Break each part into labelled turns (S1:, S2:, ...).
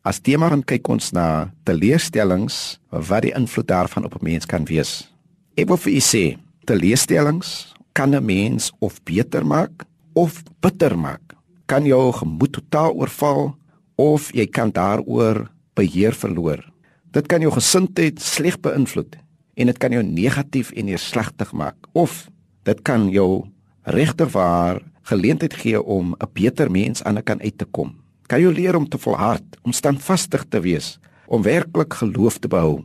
S1: As tema gaan kyk ons na teleurstellings wat die invloed daarvan op 'n mens kan wees. Ek wil vir u sê, teleurstellings kan 'n mens of beter maak of bitter maak. Kan jou gemoed totaal oorval of jy kan daaroor beheer verloor. Dit kan jou gesindheid sleg beïnvloed en dit kan jou negatief en neerslagtig maak of dit kan jou regterwaar geleentheid gee om 'n beter mens aan 'n kan uit te kom. Kan jou leer om te volhard, om standvastig te wees, om werklik geloof te behou.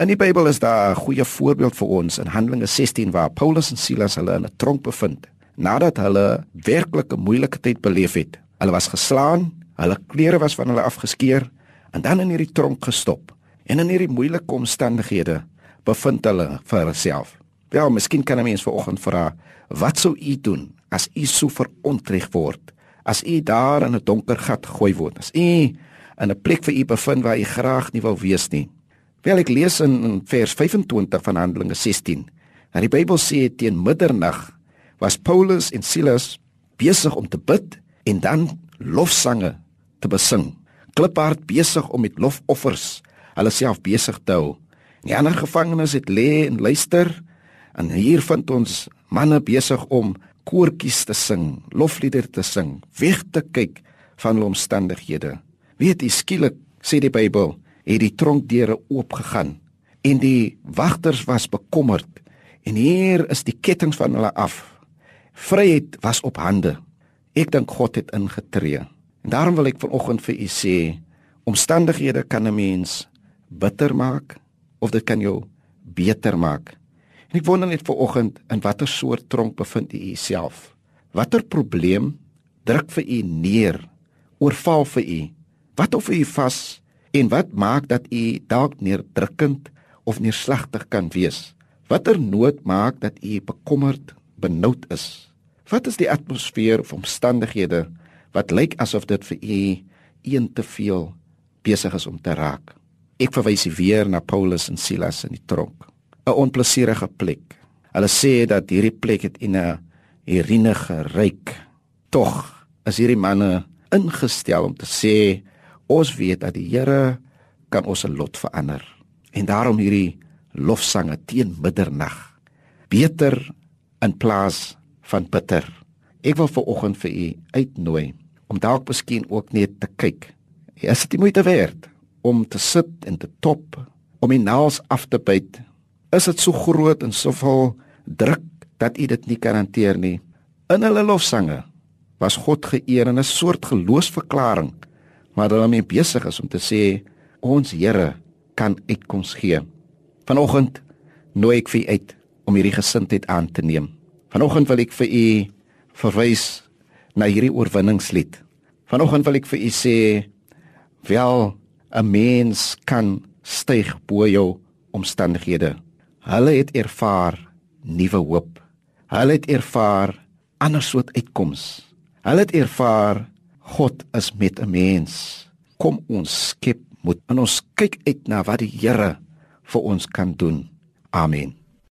S1: In die Bybel is daar 'n goeie voorbeeld vir ons in Handelinge 16 waar Paulus en Silas hulle in 'n tronk bevind nadat hulle werklik 'n moeilike tyd beleef het. Hulle was geslaan, hulle klere was van hulle afgeskeer en dan in hierdie tronk gestop. En in hierdie moeilike omstandighede bevind hulle vir hulself. Wel, miskien kan 'n mens vanoggend vra, wat sou u doen as u so verontreg word? As u daar in 'n donker gat gegooi word? As u in 'n plek vir u bevind waar u graag nie wou wees nie? Wel, ek lees in vers 25 van Handelinge 16. En die Bybel sê teen middernag was Paulus en Silas besig om te bid en dan lofsange te besing. Kliphard besig om met lofoffers hulle self besig te hou. Die ander gevangenes het lê en luister en hier vind ons manne besig om koortjies te sing, lofliedere te sing, weg te kyk van hulle omstandighede. Weet jy skielik sê die Bybel, het die tronkdeure oopgegaan en die wagters was bekommerd en hier is die kettinge van hulle af. Vryheid was op hande. Ek dink God het ingetree. En daarom wil ek vanoggend vir u sê, omstandighede kan 'n mens bitter maak of dit kan jou beter maak. En ek wonder net vanoggend in watter soort tronk bevind u jouself? Watter probleem druk vir u neer? Oorval vir u? Wat of u vas en wat maak dat u dalk neerdrukkend of neerslagtig kan wees? Watter nood maak dat u bekommerd, benoud is? Wat is die atmosfeer of omstandighede wat lyk asof dit vir u een te veel besig is om te raak. Ek verwys weer na Paulus en Silas in die tronk. 'n Onplesierige plek. Hulle sê dat hierdie plek het in 'n hierine geryk. Tog is hierdie manne ingestel om te sê ons weet dat die Here kan ons lot verander. En daarom hierdie lofsange teen middernag. Beter in plaas van bitter. Ek wil vir oggend vir u uitnooi om dalk miskien ook net te kyk. Is dit moeite werd om te sit en te top om die naels af te byt? Is dit so groot en soveel druk dat u dit nie kan hanteer nie? In hulle lofsange was God geëer in 'n soort geloofsverklaring maar hulle mee besig is om te sê ons Here kan uitkoms gee. Vanoggend nooi ek vir uit om hierdie gesindheid aan te neem. Vanoggend wil ek vir u verwys na hierdie oorwinningslied. Vanoggend wil ek vir u sê wel 'n mens kan styg bo jou omstandighede. Hulle het ervaar nuwe hoop. Hulle het ervaar ander soort uitkoms. Hulle het ervaar God is met 'n mens. Kom ons skep moet en ons kyk uit na wat die Here vir ons kan doen. Amen.